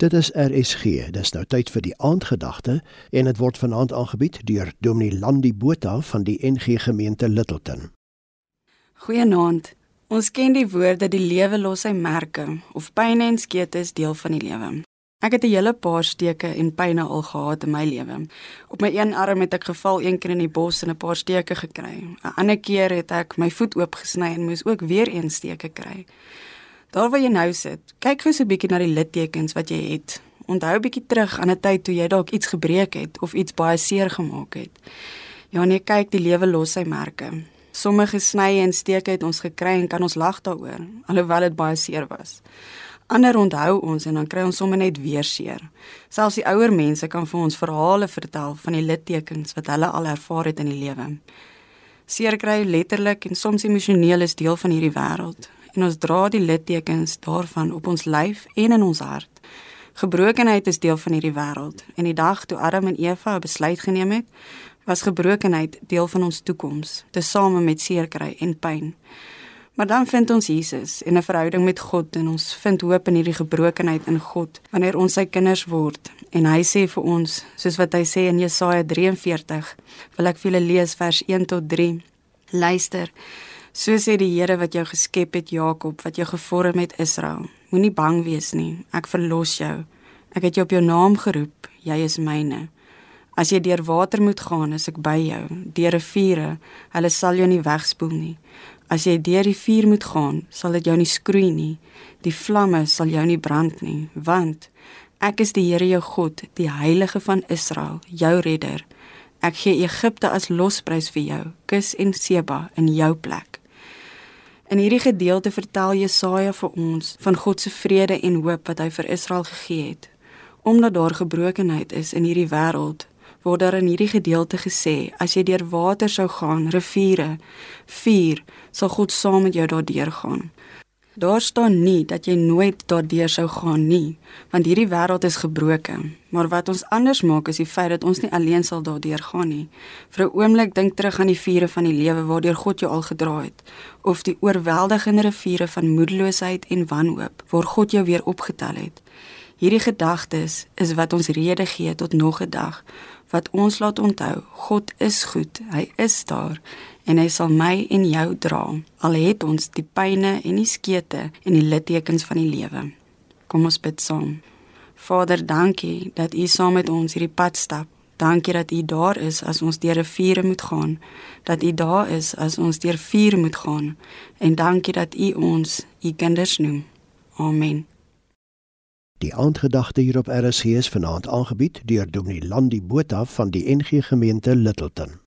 Dit is RSG. Dis nou tyd vir die aandgedagte en dit word vanaand aangebied deur Dominee Landi Botha van die NG Gemeente Littleton. Goeienaand. Ons ken die woorde die lewe los sy merke of pyn en skete is deel van die lewe. Ek het 'n hele paar steke en pyne al gehad in my lewe. Op my een arm het ek geval een keer in die bos en 'n paar steke gekry. 'n Ander keer het ek my voet oopgesny en moes ook weer een steke kry. Daar waar jy nou sit, kyk gou so 'n bietjie na die littekens wat jy het. Onthou 'n bietjie terug aan 'n tyd toe jy dalk iets gebreek het of iets baie seer gemaak het. Ja, nee, kyk, die lewe los sy merke. Sommige snye en steke het ons gekry en kan ons lag daaroor, alhoewel dit baie seer was. Ander onthou ons en dan kry ons sommer net weer seer. Selfs die ouer mense kan vir ons verhale vertel van die littekens wat hulle al ervaar het in die lewe. Seer kry letterlik en soms emosioneel is deel van hierdie wêreld en ons dra die littekens daarvan op ons lyf en in ons hart. Gebrokenheid is deel van hierdie wêreld en die dag toe Adam en Eva 'n besluit geneem het, was gebrokenheid deel van ons toekoms, tesame met seer kry en pyn. Maar dan vind ons Jesus en 'n verhouding met God en ons vind hoop in hierdie gebrokenheid in God wanneer ons sy kinders word. En hy sê vir ons, soos wat hy sê in Jesaja 43, wil ek vir julle lees vers 1 tot 3. Luister. So sê die Here wat jou geskep het Jakob, wat jou gevorm het Israel. Moenie bang wees nie. Ek verlos jou. Ek het jou op jou naam geroep. Jy is myne. As jy deur water moet gaan, is ek by jou. Deur riviere, hulle sal jou nie wegspoel nie. As jy deur die vuur moet gaan, sal dit jou nie skroei nie. Die vlamme sal jou nie brand nie, want ek is die Here jou God, die Heilige van Israel, jou redder. Ek gee Egipte as losprys vir jou, Kus en Seba in jou plek. In hierdie gedeelte vertel Jesaja vir ons van God se vrede en hoop wat hy vir Israel gegee het. Omdat daar gebrokenheid is in hierdie wêreld, word daar in hierdie gedeelte gesê, as jy deur water sou gaan, riviere, vuur, sal God saam met jou daardeur gaan. Daar staan nie dat jy nooit daardeur sou gaan nie, want hierdie wêreld is gebroken. Maar wat ons anders maak is die feit dat ons nie alleen sal daardeur gaan nie. Vir 'n oomblik dink terug aan die vure van die lewe waardeur God jou al gedra het, of die oorweldigende riviere van moedeloosheid en wanhoop waar God jou weer opgetel het. Hierdie gedagtes is wat ons rede gee tot nog 'n dag wat ons laat onthou God is goed, hy is daar en hy sal my en jou dra al het ons die pyne en die skete en die littekens van die lewe. Kom ons bid saam. Vader dankie dat u saam met ons hierdie pad stap. Dankie dat u daar is as ons deur riviere moet gaan. Dat u daar is as ons deur vuur moet gaan. En dankie dat u ons u kinders noem. Amen Die aandgedagte hier op RSG is vanaand aangebied deur Dominee Landi Botha van die NG Gemeente Littleton.